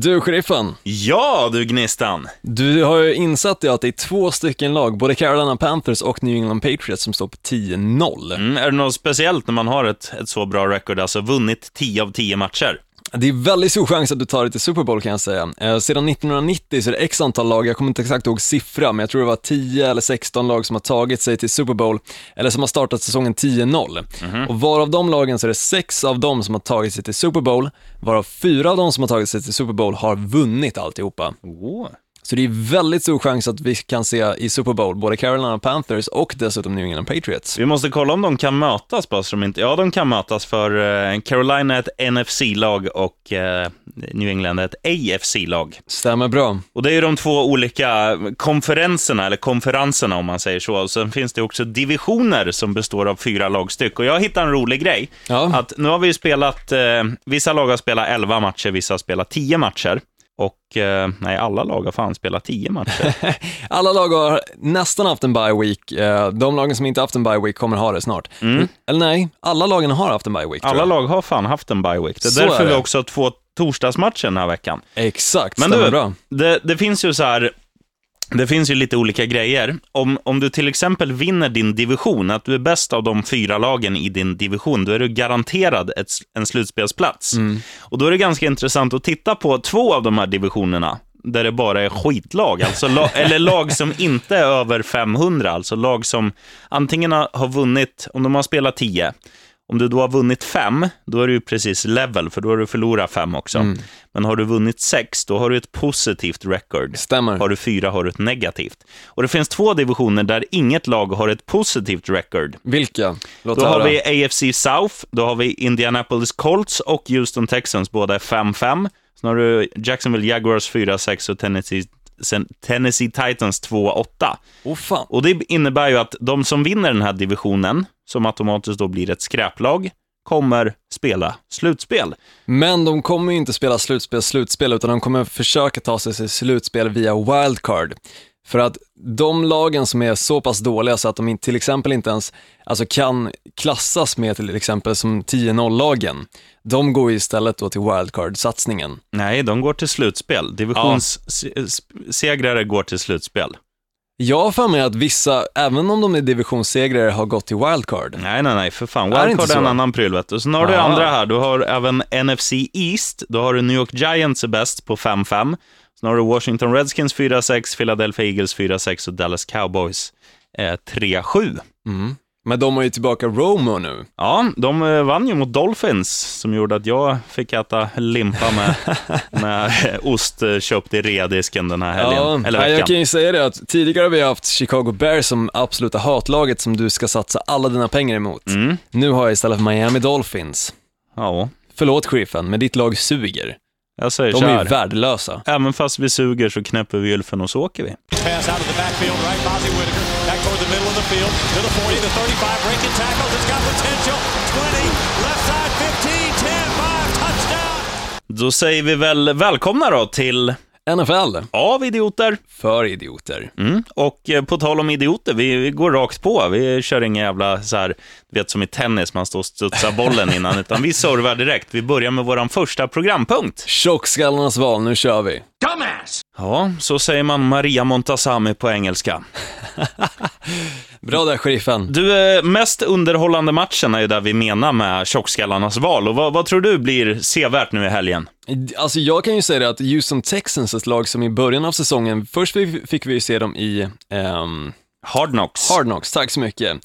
Du, sheriffen. Ja, du Gnistan. Du har ju insett att det är två stycken lag, både Carolina Panthers och New England Patriots, som står på 10-0. Mm, är det något speciellt när man har ett, ett så bra record, alltså vunnit 10 av 10 matcher? Det är väldigt stor chans att du tar dig till Super Bowl kan jag säga. Eh, sedan 1990 så är det x antal lag, jag kommer inte exakt ihåg siffra, men jag tror det var 10 eller 16 lag som har tagit sig till Super Bowl, eller som har startat säsongen 10-0. Och varav de lagen så är det sex av dem som har tagit sig till Super Bowl, varav fyra av dem som har tagit sig till Super Bowl har vunnit alltihopa. Oh. Så det är väldigt stor chans att vi kan se i Super Bowl både Carolina Panthers och dessutom New England Patriots. Vi måste kolla om de kan mötas, bara så de inte... Ja, de kan mötas, för eh, Carolina är ett NFC-lag och eh, New England är ett AFC-lag. Stämmer bra. Och det är ju de två olika konferenserna, eller konferenserna om man säger så. Och sen finns det också divisioner som består av fyra lagstyck. Och jag hittade en rolig grej. Ja. Att nu har vi spelat, eh, vissa lag har spelat 11 matcher, vissa har spelat 10 matcher. Och eh, nej, alla lag har fan spelat 10 matcher. Alla lag har nästan haft en bye week. Eh, De lagen som inte haft en bye week kommer ha det snart. Eller nej, alla lagen har haft en bye week. Alla lag har fan haft en bye week. Det är Så därför är vi det. också har två torsdagsmatcher den här veckan. Exakt, Men du, bra. det, det finns ju så här, det finns ju lite olika grejer. Om, om du till exempel vinner din division, att du är bäst av de fyra lagen i din division, då är du garanterad ett, en slutspelsplats. Och då är det ganska intressant att titta på två av de här divisionerna, där det bara är skitlag, alltså la, eller lag som inte är över 500, alltså lag som antingen har har vunnit, om de har spelat 10, om du då har vunnit fem, då är du precis level, för då har du förlorat fem också. Men har du vunnit sex, då har du ett positivt record. Stämmer. Har du fyra har du ett negativt. Och det finns två divisioner där inget lag har ett positivt record. Vilka? Låt Då höra. har vi AFC South, då har vi Indianapolis Colts och Houston Texans, båda är 5-5. Sen har du Jacksonville Jaguars 4-6 och Tennessee, Tennessee Titans 2-8. Åh fan. Och det innebär ju att de som vinner den här divisionen, som automatiskt då blir ett skräplag, kommer spela slutspel. Men de kommer ju inte spela slutspel, slutspel, utan de kommer försöka ta sig till slutspel via wildcard. För att de lagen som är så pass dåliga så att de till exempel inte ens alltså kan klassas med till exempel som 10-0-lagen, de går istället då till wildcard-satsningen. Nej, de går till slutspel. Divisionssegrare går till slutspel. Jag har för mig att vissa, även om de är divisionssegrare, har gått till wildcard. Nej, nej, nej, för fan. Är Wildcard är en så? annan pryl, vet du. Sen har du Ah. andra här. Du har även NFC East. Då har du New York Giants är bäst på 5-5. Sen har du Washington Redskins 4-6, Philadelphia Eagles 4-6 och Dallas Cowboys eh, 3-7. Men de har ju tillbaka Romo nu. Ja, de eh, vann ju mot Dolphins, som gjorde att jag fick äta limpa med, med ost eh, köpt i readisken den här helgen, eller nej, veckan. jag kan ju säga det att tidigare har vi haft Chicago Bears som absoluta hatlaget som du ska satsa alla dina pengar emot. Mm. Nu har jag istället Miami Dolphins. Ja, Förlåt sheriffen, men ditt lag suger. jag säger De är ju värdelösa. Även fast vi suger så knäpper vi gylfen och så åker vi. Pass out of the backfield, right? Back toward the middle of the field to the 40, the 35, breaking tackles. It's got potential. 20, left side, 15, 10, 5, touchdown. Då säger vi väl välkomna då till NFL, Av idioter. för idioter. Mm. Och eh, på tal om idioter, vi, vi går rakt på. Vi kör inga jävla så här, du vet som i tennis, man står och studsar bollen innan, utan vi servar direkt. Vi börjar med vår första programpunkt. Tjockskallarnas val, nu kör vi. Ja, så säger man Maria Montazami på engelska. Bra där sheriffen. Du, eh, mest underhållande matchen är ju där vi menar med tjockskallarnas val. Och vad, vad tror du blir sevärt nu i helgen? Alltså jag kan ju säga det att Houston Texans, ett lag som i början av säsongen, först fi- fick vi ju se dem i ehm, Hard Knocks. Hard Knocks, tack så mycket.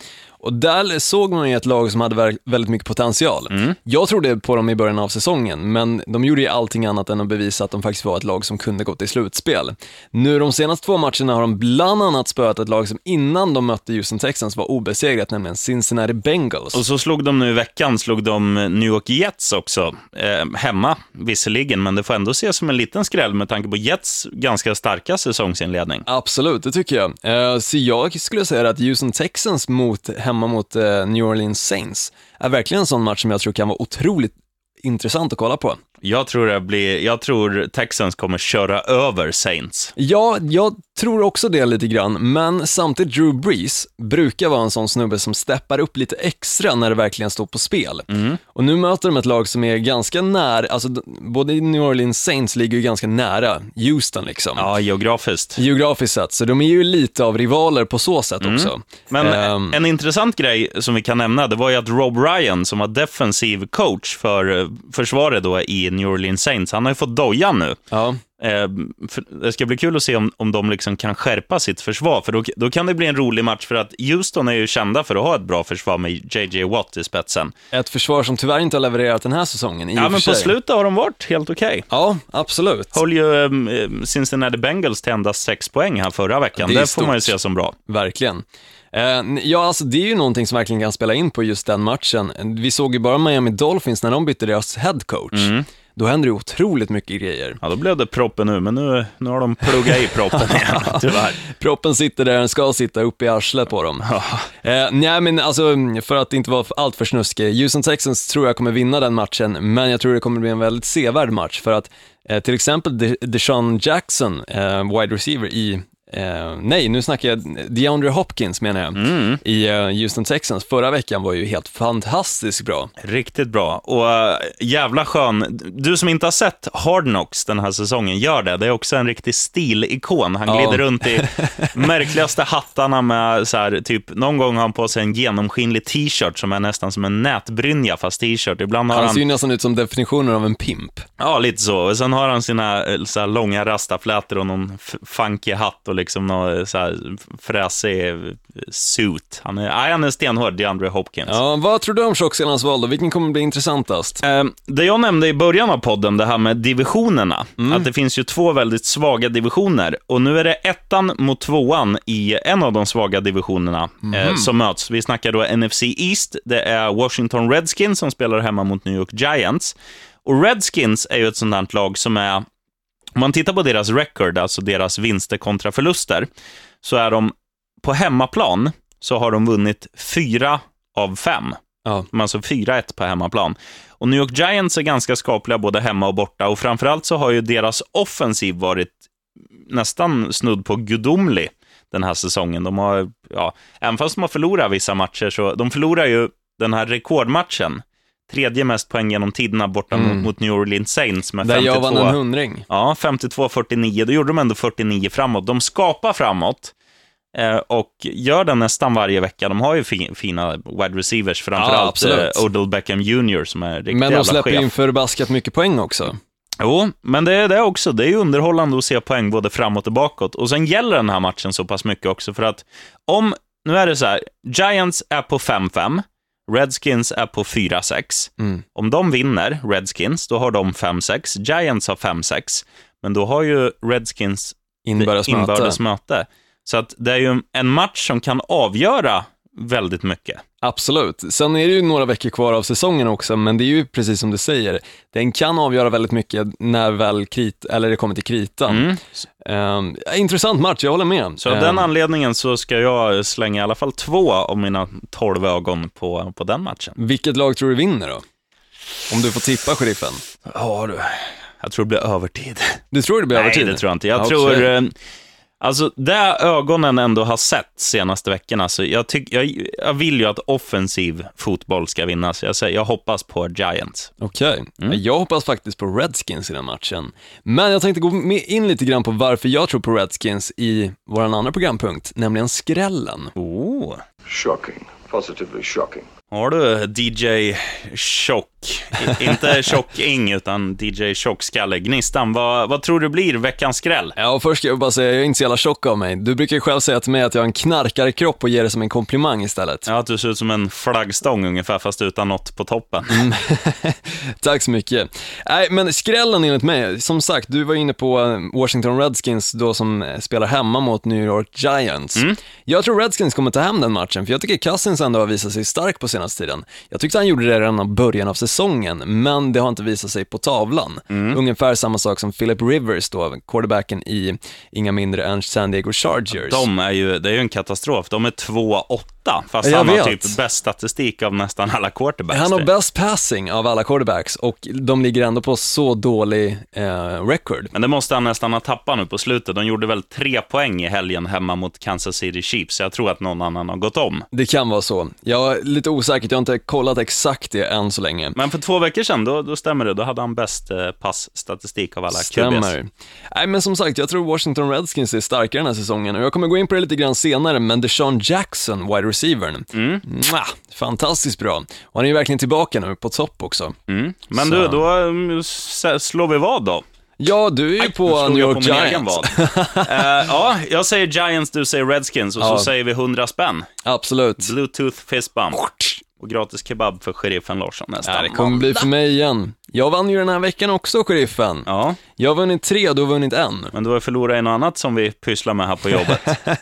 Och där såg man ju ett lag som hade väldigt mycket potential. Jag trodde på dem i början av säsongen, men de gjorde ju allting annat än att bevisa att de faktiskt var ett lag som kunde gå till slutspel. Nu de senaste två matcherna har de bland annat spöat ett lag som innan de mötte Houston Texans var obesegrat, nämligen Cincinnati Bengals. Och så slog de nu i veckan, slog de New York Jets också. Eh, hemma visserligen, men det får ändå ses som en liten skräll med tanke på Jets ganska starka säsongsinledning. Absolut, det tycker jag. Eh, så jag skulle säga att Houston Texans mot, hemma mot eh, New Orleans Saints är verkligen en sån match som jag tror kan vara otroligt intressant att kolla på. Jag tror, det blir, jag tror Texans kommer köra över Saints. Ja, jag tror också det lite grann, men samtidigt Drew Brees brukar vara en sån snubbe som steppar upp lite extra när det verkligen står på spel. Och nu möter de ett lag som är ganska nära, alltså både New Orleans Saints ligger ju ganska nära Houston liksom. Ja, geografiskt. Geografiskt sett, så de är ju lite av rivaler på så sätt också. Men Ehm, en intressant grej som vi kan nämna, det var ju att Rob Ryan, som var defensiv coach för eh, försvaret då i New Orleans Saints, han har ju fått dojan nu. ja. Eh, det ska bli kul att se om, om de liksom kan skärpa sitt försvar, för då, då kan det bli en rolig match, för att Houston är ju kända för att ha ett bra försvar med JJ Watt i spetsen. Ett försvar som tyvärr inte har levererat den här säsongen, i Ja, och men på slutet har de varit helt okej. Ja, absolut. Höll ju eh, Cincinnati Bengals till endast sex poäng här förra veckan. Det Det, får man ju se som bra. Verkligen. Eh, ja, alltså det är ju någonting som verkligen kan spela in på just den matchen. Vi såg ju bara Miami Dolphins när de bytte deras head coach. Mm. Då hände det otroligt mycket grejer. Ja, då blev det proppen nu, men nu, nu har de pluggat i proppen igen, tyvärr. Proppen sitter där den ska sitta, uppe i arslet på dem. Eh, nej, men alltså, för att inte vara allt för snuskig, Houston Texans tror jag kommer vinna den matchen, men jag tror det kommer bli en väldigt sevärd match, för att eh, till exempel De- Deshaun Jackson, eh, wide receiver i Eh, nej, nu snackar jag DeAndre Hopkins menar jag, Mm. i eh, Houston Texans. Förra veckan var ju helt fantastiskt bra. Riktigt bra. Och äh, jävla skön. Du som inte har sett Hard Knocks den här säsongen, gör det. Det är också en riktig stilikon. Han Ja. glider runt i märkligaste hattarna med så här, typ, någon gång har han på sig en genomskinlig t-shirt som är nästan som en nätbrynja fast t-shirt. Ibland har Han han, ser ju nästan ut som definitionen av en pimp. ja lite så. Och sen har han sina eh, så här, långa rastaflätor och någon funky hatt och liksom någon eh, så här, fräsig suit. Han är, nej, han är stenhård, DeAndre Hopkins. Ja, vad tror du om Tjockselans val då? Vilken kommer bli intressantast? Eh, Det jag nämnde i början av podden, det här med divisionerna, att det finns ju två väldigt svaga divisioner. Och nu är det ettan mot tvåan i en av de svaga divisionerna eh, som möts. Vi snackar då NFC East, det är Washington Redskins som spelar hemma mot New York Giants. Och Redskins är ju ett sånt lag som är, om man tittar på deras record, alltså deras vinster kontra förluster, så är de på hemmaplan, så har de vunnit fyra av fem. Ja. De har alltså 4-1 på hemmaplan. Och New York Giants är ganska skapliga både hemma och borta och framförallt så har ju deras offensiv varit nästan snudd på gudomlig den här säsongen. De har, ja, även fast de har förlorat vissa matcher så, de förlorar ju den här rekordmatchen, tredje mest poäng genom tiderna borta mot, mot New Orleans Saints med Där 52. jag vann en hundring. Ja, 52-49. Då gjorde de ändå 49 framåt. De skapar framåt eh, och gör det nästan varje vecka. De har ju fi fina wide receivers, Ja, framförallt absolut. eh, Odell Beckham Jr. som är riktigt Men de släpper chef. in förbaskat mycket poäng också. Jo, men det är det också. Det är underhållande att se poäng både framåt och bakåt. Och sen gäller den här matchen så pass mycket också för att om, nu är det så här, Giants är på 5-5, Redskins är på 4-6. Mm. Om de vinner, Redskins, då har de 5-6. Giants har 5-6. Men då har ju Redskins Inbördes möte. inbördes möte. Så att det är ju en match som kan avgöra väldigt mycket. Absolut. Sen är det ju några veckor kvar av säsongen också, men det är ju precis som du säger, den kan avgöra väldigt mycket när väl krit, eller det kommer till kritan. Mm. Ehm, intressant match, jag håller med. Så av Ehm, den anledningen så ska jag slänga i alla fall två av mina tolv ögon på, på den matchen. vilket lag tror du vinner då? Om du får tippa sheriffen. Ja du. Jag tror det blir övertid. Du tror det blir Nej, övertid? det tror jag inte. Jag Okej. tror... Alltså, det ögonen ändå har sett senaste veckorna, så jag, tyck, jag, jag vill ju att offensiv fotboll ska vinna, så jag, säger, jag hoppas på Giants. Okej, Mm. jag hoppas faktiskt på Redskins i den matchen. Men jag tänkte gå med in lite grann på varför jag tror på Redskins i vår andra programpunkt, nämligen skrällen. Oh. Shocking. Positively shocking. Har du DJ Tjock, inte Tjock-Ing, utan DJ Tjockskalle, Gnistan, vad, vad tror du blir veckans skräll? Ja, först ska jag bara säga, jag är inte så jävla tjock av mig. Du brukar ju själv säga till mig att jag har en knarkarkropp och ger det som en komplimang istället. Ja, att du ser ut som en flaggstång ungefär, fast utan något på toppen. Tack så mycket. Nej, men skrällen enligt mig, som sagt, du var inne på eh, Washington Redskins då som eh, spelar hemma mot New York Giants. Jag tror Redskins kommer ta hem den matchen, för jag tycker Cousins ändå har visat sig stark på senaste senaste tiden. Jag tyckte han gjorde det redan i början av säsongen, men det har inte visat sig på tavlan. Ungefär samma sak som Philip Rivers då, quarterbacken i inga mindre än San Diego Chargers. De är ju, det är ju en katastrof. De är 2-8, fast Jag han har vet. typ bäst statistik av nästan alla quarterbacks. Han har där. bäst passing av alla quarterbacks och de ligger ändå på så dålig eh, record. Men det måste han nästan ha tappat nu på slutet. De gjorde väl tre poäng i helgen hemma mot Kansas City Chiefs, jag tror att någon annan har gått om. Det kan vara så. Jag är lite osäker, jag har inte kollat exakt det än så länge. Men för två veckor sedan, då, då stämmer det. Då hade han bäst eh, passstatistik av alla QBs. Stämmer. Nej, men som sagt, jag tror Washington Redskins är starkare den här säsongen och jag kommer gå in på det lite grann senare, men Deshaun Jackson, wide receivern, Mm. Mwah, fantastiskt bra. Och han är ju verkligen tillbaka nu, på topp också. Mm. Men Så. du, då mm, slår vi vad då? Ja, du är ju Nu på New jag York på Giants. Eh, ja, jag säger Giants, du säger Redskins och Ja. så säger vi 100 spänn. Absolut. Bluetooth fist bump. Och gratis kebab för sheriffen Larsson nästa Ja, det kommer bli för mig igen. Jag vann ju den här veckan också, sheriffen. Ja, Jag har vunnit tre, du har vunnit en. men du har förlorat i något annat som vi pysslar med här på jobbet.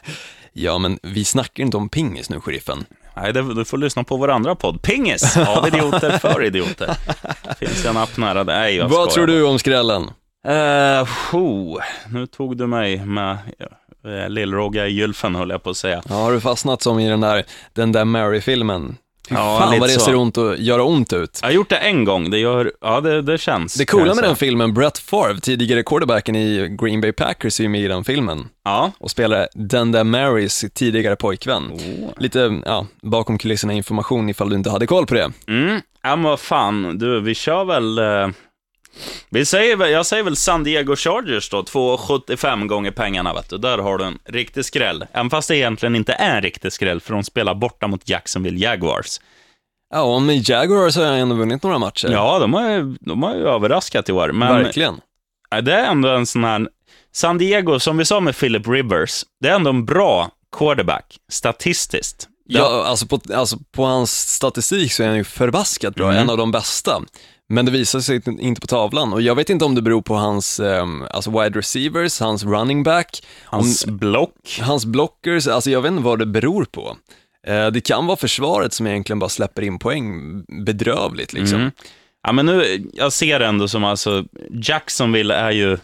Ja, men vi snackar inte om pingis nu, sheriffen. Nej, det, du får lyssna på vår andra podd. Pingis! Av idioter, för idioter. Finns en app nära dig. Nej, jag Vad skojar tror du om skrällen? Uh, oh, nu tog du mig med uh, Lill-Rogga i gylfen, höll jag på att säga. Ja, har du fastnat som i den där, den där Mary-filmen? Fy Ja, fan vad det så. ser ont och göra ont ut. Jag har gjort det en gång, det, gör, ja, det, det känns. Det coola med den filmen, Brett Favre, tidigare quarterbacken i Green Bay Packers, är ju med i den filmen Ja, och spelar den där Marys tidigare pojkvän. Oh. Lite, ja, bakom kulisserna information ifall du inte hade koll på det. mm. ja men vad fan, du, vi kör väl... eh, vi säger, jag säger väl San Diego Chargers då, 2,75 gånger pengarna vet du. Där har du en riktig skräll. Även fast det egentligen inte är en riktig skräll, för de spelar borta mot Jacksonville Jaguars. Ja, med Jaguars har jag ändå vunnit några matcher. Ja, de har ju, de har ju överraskat i år. Men Verkligen. Det är ändå en sån här... San Diego, som vi sa med Philip Rivers, det är ändå en bra quarterback, statistiskt. Ja, alltså på, alltså på hans statistik så är han ju förbaskat bra, Mm. en av de bästa. Men det visar sig inte på tavlan och jag vet inte om det beror på hans ehm, alltså wide receivers, hans running back, Hans om, block. hans blockers, alltså jag vet inte vad det beror på. Eh, det kan vara försvaret som egentligen bara släpper in poäng bedrövligt liksom. Mm. Ja, men nu, jag ser det ändå som alltså, Jacksonville är ju...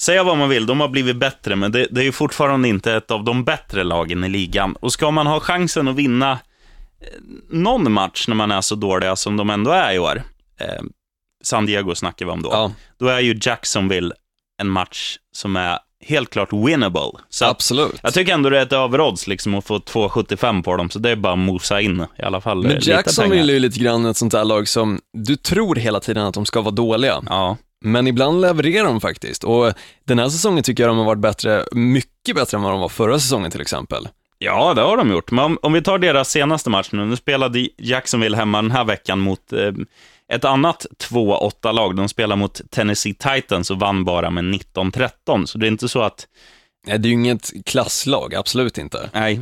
Säga vad man vill, de har blivit bättre, men det, det är ju fortfarande inte ett av de bättre lagen i ligan. Och ska man ha chansen att vinna eh, någon match när man är så dåliga som de ändå är i år, eh, San Diego snackar vi om då, Ja, då är ju Jacksonville en match som är helt klart winnable. Så absolut. jag tycker ändå det är ett överodds liksom att få 2,75 på dem, så det är bara att mosa in i alla fall eh, Men lite Jacksonville är ju lite grann ett sånt där lag som, du tror hela tiden att de ska vara dåliga, Ja, men ibland levererar de faktiskt. Och den här säsongen tycker jag de har varit bättre, mycket bättre än vad de var förra säsongen till exempel. Ja, det har de gjort. Men om, om vi tar deras senaste match nu. Nu spelade Jacksonville hemma den här veckan mot eh, ett annat 2-8-lag. De spelar mot Tennessee Titans och vann bara med 19-13. Så det är inte så att, Nej, Det är ju inget klasslag, absolut inte. nej,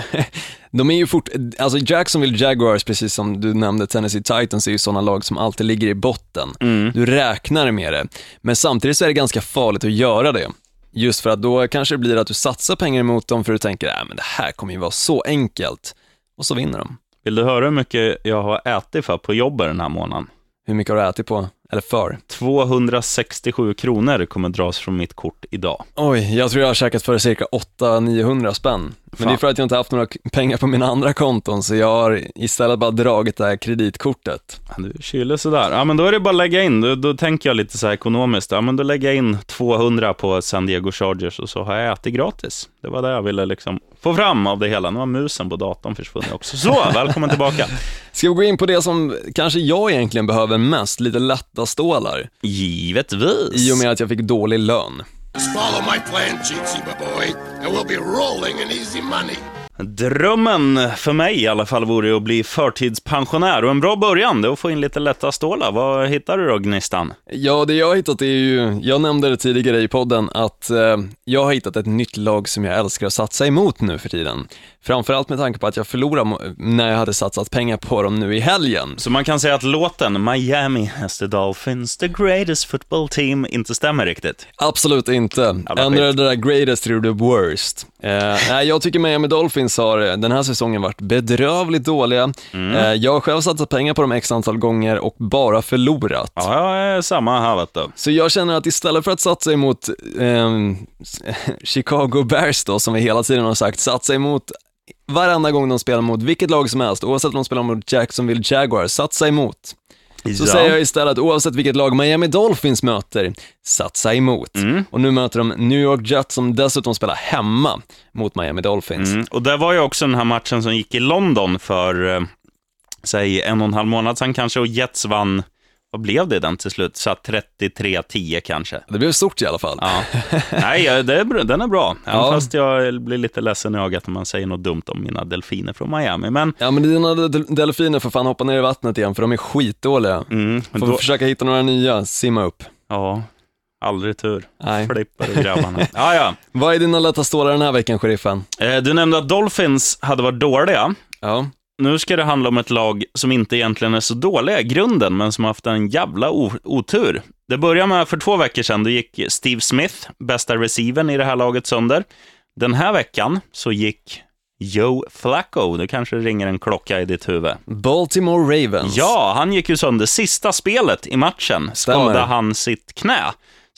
De är ju fort, alltså Jacksonville Jaguars, precis som du nämnde, Tennessee Titans är ju sådana lag som alltid ligger i botten. Mm. Du räknar med det, men samtidigt så är det ganska farligt att göra det. Just för att då kanske det blir att du satsar pengar emot dem för du tänker, äh, men det här kommer ju vara så enkelt. Och så vinner de. Vill du höra hur mycket jag har ätit för på jobbet den här månaden? Hur mycket har du ätit på, eller för? 267 kronor kommer dras från mitt kort idag. Oj, jag tror jag har käkat för cirka 800-900 spänn. Men Fan. det är för att jag inte haft några pengar på mina andra konton, så jag har istället bara dragit det här kreditkortet. Ja, Du kyler sådär. Ja, men då är det bara att lägga in. Då, då tänker jag lite så här ekonomiskt. Ja, men då lägger jag in 200 på San Diego Chargers och så har jag ätit gratis. Det var det jag ville liksom få fram av det hela. Nu har musen på datorn försvunnit också. Så, välkommen tillbaka. Ska vi gå in på det som kanske jag egentligen behöver mest, lite lätta stålar, Givetvis. i och med att jag fick dålig lön. Follow my plan, Cheatsy boy, and we'll be rolling in easy money. Drömmen för mig i alla fall vore att bli förtidspensionär och en bra början det är att få in lite lätta stålar. Vad hittar du då, Gnistan? Ja, det jag har hittat är ju, jag nämnde det tidigare i podden, att eh, jag har hittat ett nytt lag som jag älskar att satsa emot nu för tiden. Framförallt med tanke på att jag förlorade när jag hade satsat pengar på dem nu i helgen. Så man kan säga att låten Miami has the Dolphins, the greatest football team, inte stämmer riktigt. Absolut inte. Ändra det där greatest till the worst. Eh, nej, jag tycker Miami Dolphins Dolphins har den här säsongen varit bedrövligt dåliga. Eh, Jag har själv satsat pengar på dem x antal gånger och bara förlorat. Ja, samma här vet du. Så jag känner att istället för att satsa emot ehm, Chicago Bears då, som vi hela tiden har sagt, satsa emot varenda gång de spelar mot vilket lag som helst, oavsett om de spelar mot Jacksonville Jaguars, satsa emot. Så Ja. säger jag istället, oavsett vilket lag Miami Dolphins möter, satsa emot. Och nu möter de New York Jets som dessutom spelar hemma mot Miami Dolphins. Mm. Och det var ju också den här matchen som gick i London för, eh, säg en och en halv månad sedan kanske, och Jets vann, vad blev det den till slut? Så att 33-10 kanske. Det blev stort i alla fall. Ja. Nej, det är, den är bra. Även Ja. fast jag blir lite ledsen i ögat när man säger något dumt om mina delfiner från Miami. Men Ja men dina del- delfiner för fan hoppa ner i vattnet igen för de är skitdåliga. mm, Får då, försöka hitta några nya, simma upp. ja, aldrig tur. Nej. Flippar och grabbarna. ja, ja. Vad är dina lätta stålar den här veckan, sheriffen? Eh, Du nämnde att Dolphins hade varit dåliga. Ja. Nu ska det handla om ett lag som inte egentligen är så dåliga i grunden, men som har haft en jävla otur. Det började med för två veckor sedan, då gick Steve Smith, bästa receivern i det här laget, sönder. Den här veckan så gick Joe Flacco, det kanske ringer en klocka i ditt huvud. Baltimore Ravens. Ja, han gick ju sönder sista spelet i matchen. Skadade Stämmer. han sitt knä.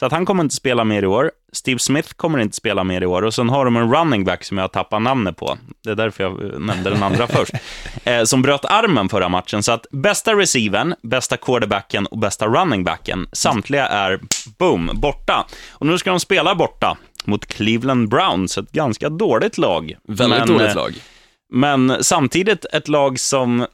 Så att han kommer inte spela mer i år. Steve Smith kommer inte spela mer i år. Och sen har de en running back som jag tappar namnet på. Det är därför jag eh, nämnde den andra först. Eh, som bröt armen förra matchen. Så att bästa receivern, bästa quarterbacken och bästa running backen, samtliga är, boom, borta. Och nu ska de spela borta mot Cleveland Browns, ett ganska dåligt lag. Väldigt Men, dåligt eh, lag. men samtidigt ett lag som,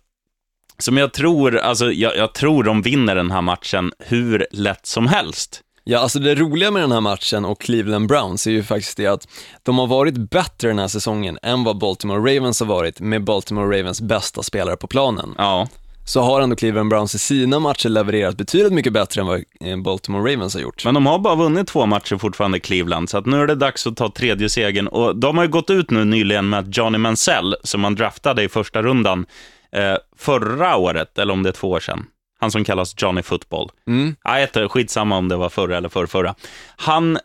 som jag tror, alltså jag, jag tror de vinner den här matchen hur lätt som helst. Ja, alltså det roliga med den här matchen och Cleveland Browns är ju faktiskt det att de har varit bättre den här säsongen än vad Baltimore Ravens har varit med Baltimore Ravens bästa spelare på planen. Ja, Så har ändå Cleveland Browns i sina matcher levererat betydligt mycket bättre än vad eh, Baltimore Ravens har gjort. men de har bara vunnit två matcher fortfarande, Cleveland, så att nu är det dags att ta tredje segern. Och de har ju gått ut nu nyligen med att Johnny Mansell, som man draftade i första rundan eh, förra året, eller om det är två år sedan, han som kallas Johnny Football. Mm. Nej, inte, skitsamma om det var förra eller förrförra. Han,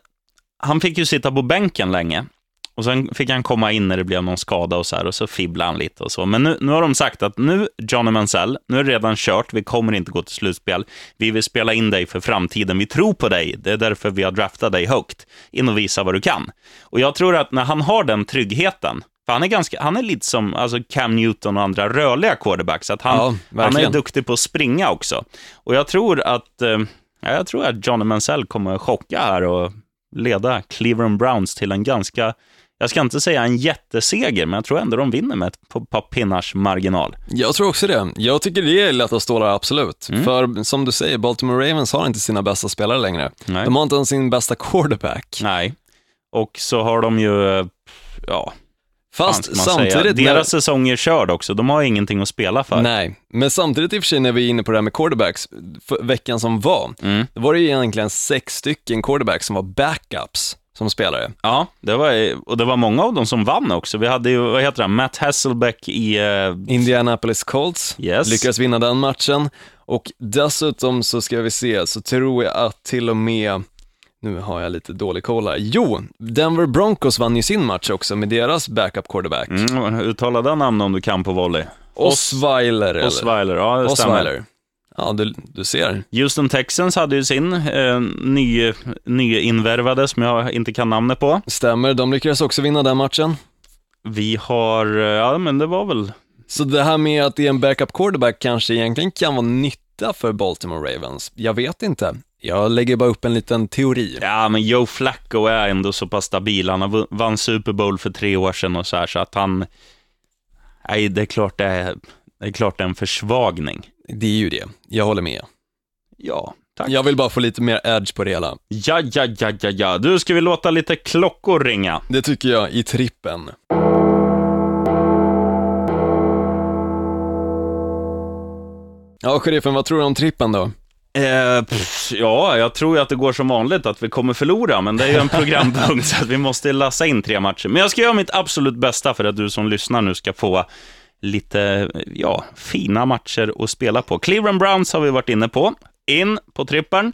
han fick ju sitta på bänken länge. Och sen fick han komma in när det blev någon skada och så här, och så fibblade han lite och så. Men nu, nu har de sagt att nu, Johnny Mansell, nu är det redan kört, vi kommer inte gå till slutspel. Vi vill spela in dig för framtiden, vi tror på dig, det är därför vi har draftat dig högt. In och visa vad du kan. Och jag tror att när han har den tryggheten, han är, ganska, han är lite som alltså Cam Newton och andra rörliga quarterbacks, att han, Ja, han är duktig på att springa också. Och jag tror att, eh, ja, jag tror att Johnny Mansell kommer att chocka här och leda Cleveland Browns till en ganska, jag ska inte säga en jätteseger, men jag tror ändå de vinner med ett par pinnars marginal. Jag tror också det. Jag tycker det är lätta stålar, absolut. Mm. För som du säger, Baltimore Ravens har inte sina bästa spelare längre. Nej. De har inte ens sin bästa quarterback. Nej. Och så har de ju, eh, ja, Fast man säga. samtidigt... när- Deras säsong är körd också, de har ingenting att spela för. Nej, men samtidigt i och för sig när vi är inne på det här med quarterbacks, veckan som var, Mm. då var det egentligen sex stycken quarterbacks som var backups som spelare. Ja, det var, och det var många av dem som vann också. Vi hade ju, vad heter han, Matt Hasselbeck i, eh, Indianapolis Colts Yes. lyckades vinna den matchen och dessutom så ska vi se, så tror jag att till och med, nu har jag lite dålig koll här, jo, Denver Broncos vann ju sin match också med deras backup quarterback. mm, uttala den namn om du kan på volley. Osweiler eller? Osweiler, ja det stämmer. Osweiler. Ja, du, du ser. Houston Texans hade ju sin eh, ny, nyinvärvade, som jag inte kan namnet på. Stämmer, de lyckades också vinna den matchen. Vi har, eh, ja men det var väl, Så det här med att det är en backup quarterback kanske egentligen kan vara nytta för Baltimore Ravens. Jag vet inte. Jag lägger bara upp en liten teori. ja men Joe Flacco är ändå så pass stabil. Han vann Super Bowl för tre år sedan och så här, så att han, nej det är klart det är, det är klart det är en försvagning. Det är ju det. Jag håller med. Ja, tack. Jag vill bara få lite mer edge på det hela. Ja, ja, ja, ja, ja. Du, ska vi låta lite klockor ringa? Det tycker jag i trippen. Ja, sheriffen, vad tror du om trippen då? Eh, pff, ja, jag tror ju att det går som vanligt, att vi kommer förlora, men det är ju en programpunkt, så att vi måste lassa in tre matcher. Men jag ska göra mitt absolut bästa för att du som lyssnar nu ska få lite, ja, fina matcher att spela på. Cleveland Browns har vi varit inne på. In på trippeln.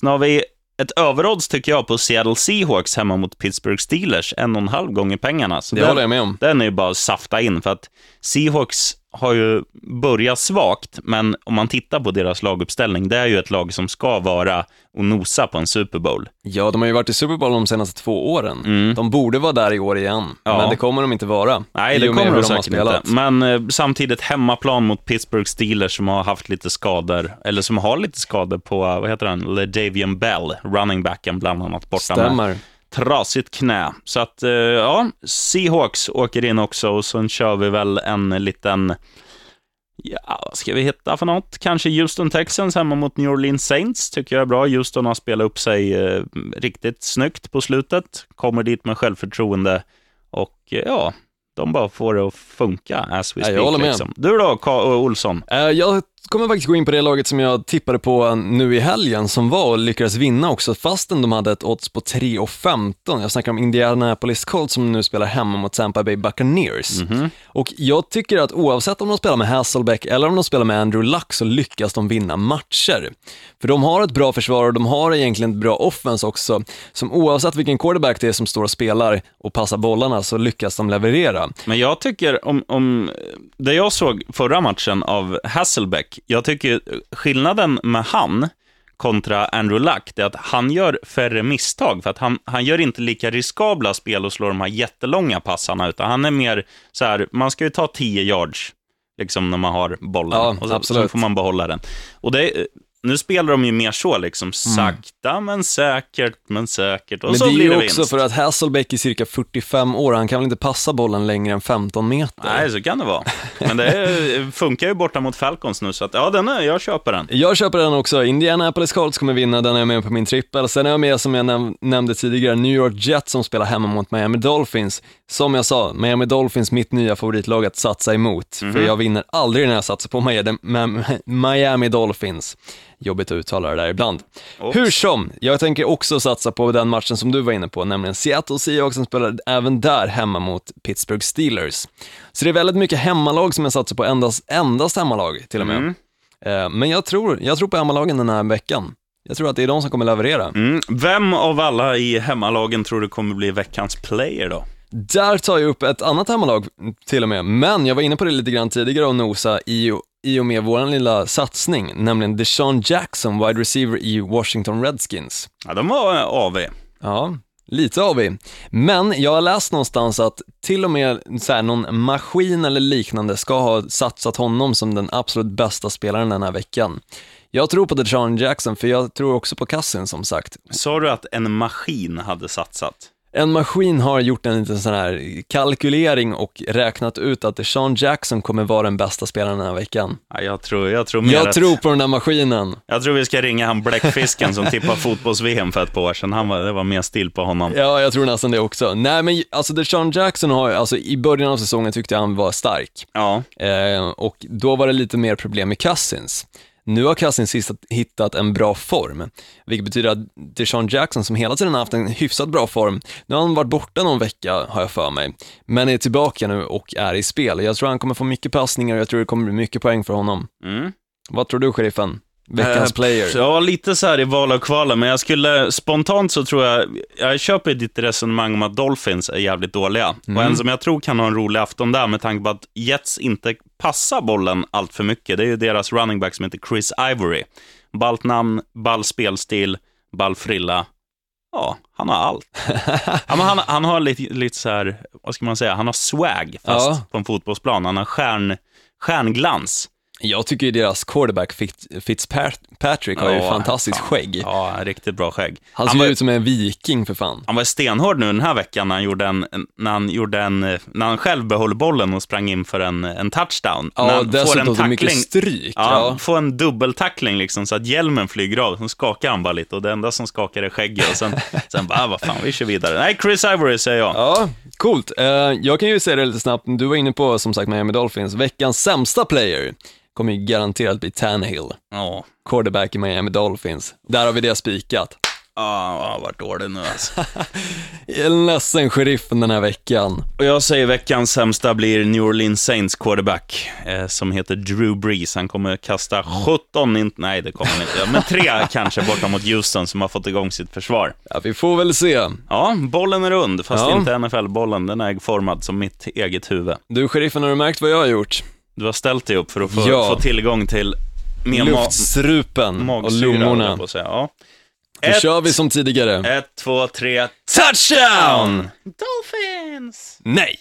Sen har vi ett överodds tycker jag på Seattle Seahawks hemma mot Pittsburgh Steelers, en och en halv gånger pengarna. Så Det den, håller jag med om. Den är ju bara att safta in, för att Seahawks har ju börjat svagt, men om man tittar på deras laguppställning, det är ju ett lag som ska vara och nosa på en Super Bowl. Ja, de har ju varit i Super Bowl de senaste två åren. De borde vara där i år igen, Mm. Ja. men det kommer de inte vara. Nej, det med kommer de har säkert inte. Men eh, samtidigt hemmaplan mot Pittsburgh Steelers som har haft lite skador, eller som har lite skador på, vad heter han, LeDavian Bell, running backen bland annat, borta med Stämmer. Trasigt knä. Så att, eh, ja, Seahawks åker in också och sen kör vi väl en liten, ja, vad ska vi hitta för något? Kanske Houston Texans hemma mot New Orleans Saints, tycker jag är bra. Houston har spelat upp sig eh, riktigt snyggt på slutet, kommer dit med självförtroende och eh, ja, de bara får det att funka as we speak. jag håller med. Liksom. Du då, Ka- Olsson? Eh, Jag kommer faktiskt gå in på det laget som jag tippade på nu i helgen som var och lyckades vinna också fastän de hade ett odds på 3,15. Jag snackar om Indianapolis Colts som nu spelar hemma mot Tampa Bay Buccaneers. Mhm. Och jag tycker att oavsett om de spelar med Hasselbeck eller om de spelar med Andrew Luck så lyckas de vinna matcher. För de har ett bra försvar och de har egentligen ett bra offense också, som oavsett vilken quarterback det är som står och spelar och passar bollarna så lyckas de leverera. Men jag tycker, om, om det jag såg förra matchen av Hasselbeck, jag tycker skillnaden med han kontra Andrew Luck, det är att han gör färre misstag, för att han, han gör inte lika riskabla spel och slår de här jättelånga passarna, utan han är mer så här, man ska ju ta 10 yards, liksom när man har bollen, Ja, och så, så får man behålla den. Och det, nu spelar de ju mer så, liksom sakta men säkert, men säkert, och Men så det är blir ju det också vinst. för att Hasselbeck är cirka 45 år, han kan väl inte passa bollen längre än 15 meter? Nej, så kan det vara. Men det är, funkar ju borta mot Falcons nu, så att, ja, den är, jag köper den. Jag köper den också. Indianapolis Colts kommer vinna, den är jag med på min trippel. Sen är jag med, som jag näm- nämnde tidigare, New York Jets som spelar hemma mot Miami Dolphins. Som jag sa, Miami Dolphins, mitt nya favoritlag att satsa emot. För jag vinner aldrig när jag satsar på Miami Dolphins. Jobbigt att uttala det där ibland. Oops. Hur som, jag tänker också satsa på den matchen som du var inne på, nämligen Seattle Seahawks som spelar även där hemma mot Pittsburgh Steelers. Så det är väldigt mycket hemmalag som jag satsar på, endast, endast hemmalag till och med. Eh, Men jag tror, jag tror på hemmalagen den här veckan. Jag tror att det är de som kommer leverera. Mm. Vem av alla i hemmalagen tror du kommer bli veckans player då? Där tar jag upp ett annat hemmalag till och med, men jag var inne på det lite grann tidigare och nosa i, i och med vår lilla satsning, nämligen Deshaun Jackson, wide receiver i Washington Redskins. Ja, de var eh, AV. Ja, lite vi. Men jag har läst någonstans att till och med så någon maskin eller liknande ska ha satsat honom som den absolut bästa spelaren den här veckan. Jag tror på Deshaun Jackson, för jag tror också på Cousins som sagt. Sa du att en maskin hade satsat? En maskin har gjort en liten sån här kalkylering och räknat ut att Deshaun Jackson kommer vara den bästa spelaren den här veckan. Ja, jag tror, jag tror mer Jag att, tror på den där maskinen. Jag tror vi ska ringa han bläckfisken som tippade fotbolls-VM för ett par år sedan. Han var, det var mer stil på honom. Ja, jag tror nästan det också. Nej, men alltså Deshaun Jackson har, alltså i början av säsongen tyckte jag han var stark. Ja. Eh, och då var det lite mer problem med Cousins. Nu har Cousins hittat, hittat en bra form, vilket betyder att Deshaun Jackson som hela tiden har haft en hyfsat bra form, nu har han varit borta någon vecka har jag för mig, men är tillbaka nu och är i spel. Jag tror han kommer få mycket passningar och jag tror det kommer bli mycket poäng för honom. Mm. Vad tror du, sheriffen? Veckans Eh, player? Ja, lite så här i val och kvala, men jag skulle spontant så tror jag, jag köper ditt resonemang om att Dolphins är jävligt dåliga. Och en som jag tror kan ha en rolig afton där med tanke på att Jets inte passar bollen allt för mycket, det är ju deras running back som heter Chris Ivory. Ballt namn, ball spelstil, ball frilla. Ja, han har allt. men han, han har lite, lite så här, vad ska man säga, han har swag fast Ja. på en fotbollsplan. Han har stjärn, stjärnglans. Jag tycker ju deras quarterback Fitz, Fitzpatrick har ju Ja, fantastiskt fan. skägg. Ja, riktigt bra skägg. Han ser var, ut som en viking för fan. han var stenhård nu den här veckan när han, gjorde en, när han, gjorde en, när han själv behöll bollen och sprang in för en, en touchdown. när Ja, han dessutom så mycket stryk. Ja, Ja. får en dubbeltackling liksom så att hjälmen flyger av. Sen skakar han bara lite och det enda som skakar är skägget. Och sen, sen bara, ah, vad fan, vi kör vidare. Nej, Chris Ivory säger jag. Ja, coolt. Eh, jag kan ju säga det lite snabbt, du var inne på som sagt Miami Dolphins, veckans sämsta player kommer ju garanterat bli Tannehill, Ja. quarterback i Miami Dolphins. Där har vi det spikat. Ah, ah, vart dålig nu alltså. Jag är ledsen sheriffen den här veckan. Och jag säger veckans sämsta blir New Orleans Saints quarterback, eh, som heter Drew Brees. Han kommer kasta 17, in, nej det kommer han inte men tre kanske borta mot Houston som har fått igång sitt försvar. Ja, vi får väl se. Ja, bollen är rund, fast Ja. inte NFL-bollen. Den är formad som mitt eget huvud. Du sheriffen, har du märkt vad jag har gjort? Du har ställt dig upp för att få, Ja. få tillgång till mer Luftstrupen och lungorna. på säga. Ja. Då kör vi som tidigare. ett, två, tre, Touchdown! Dolphins! Nej!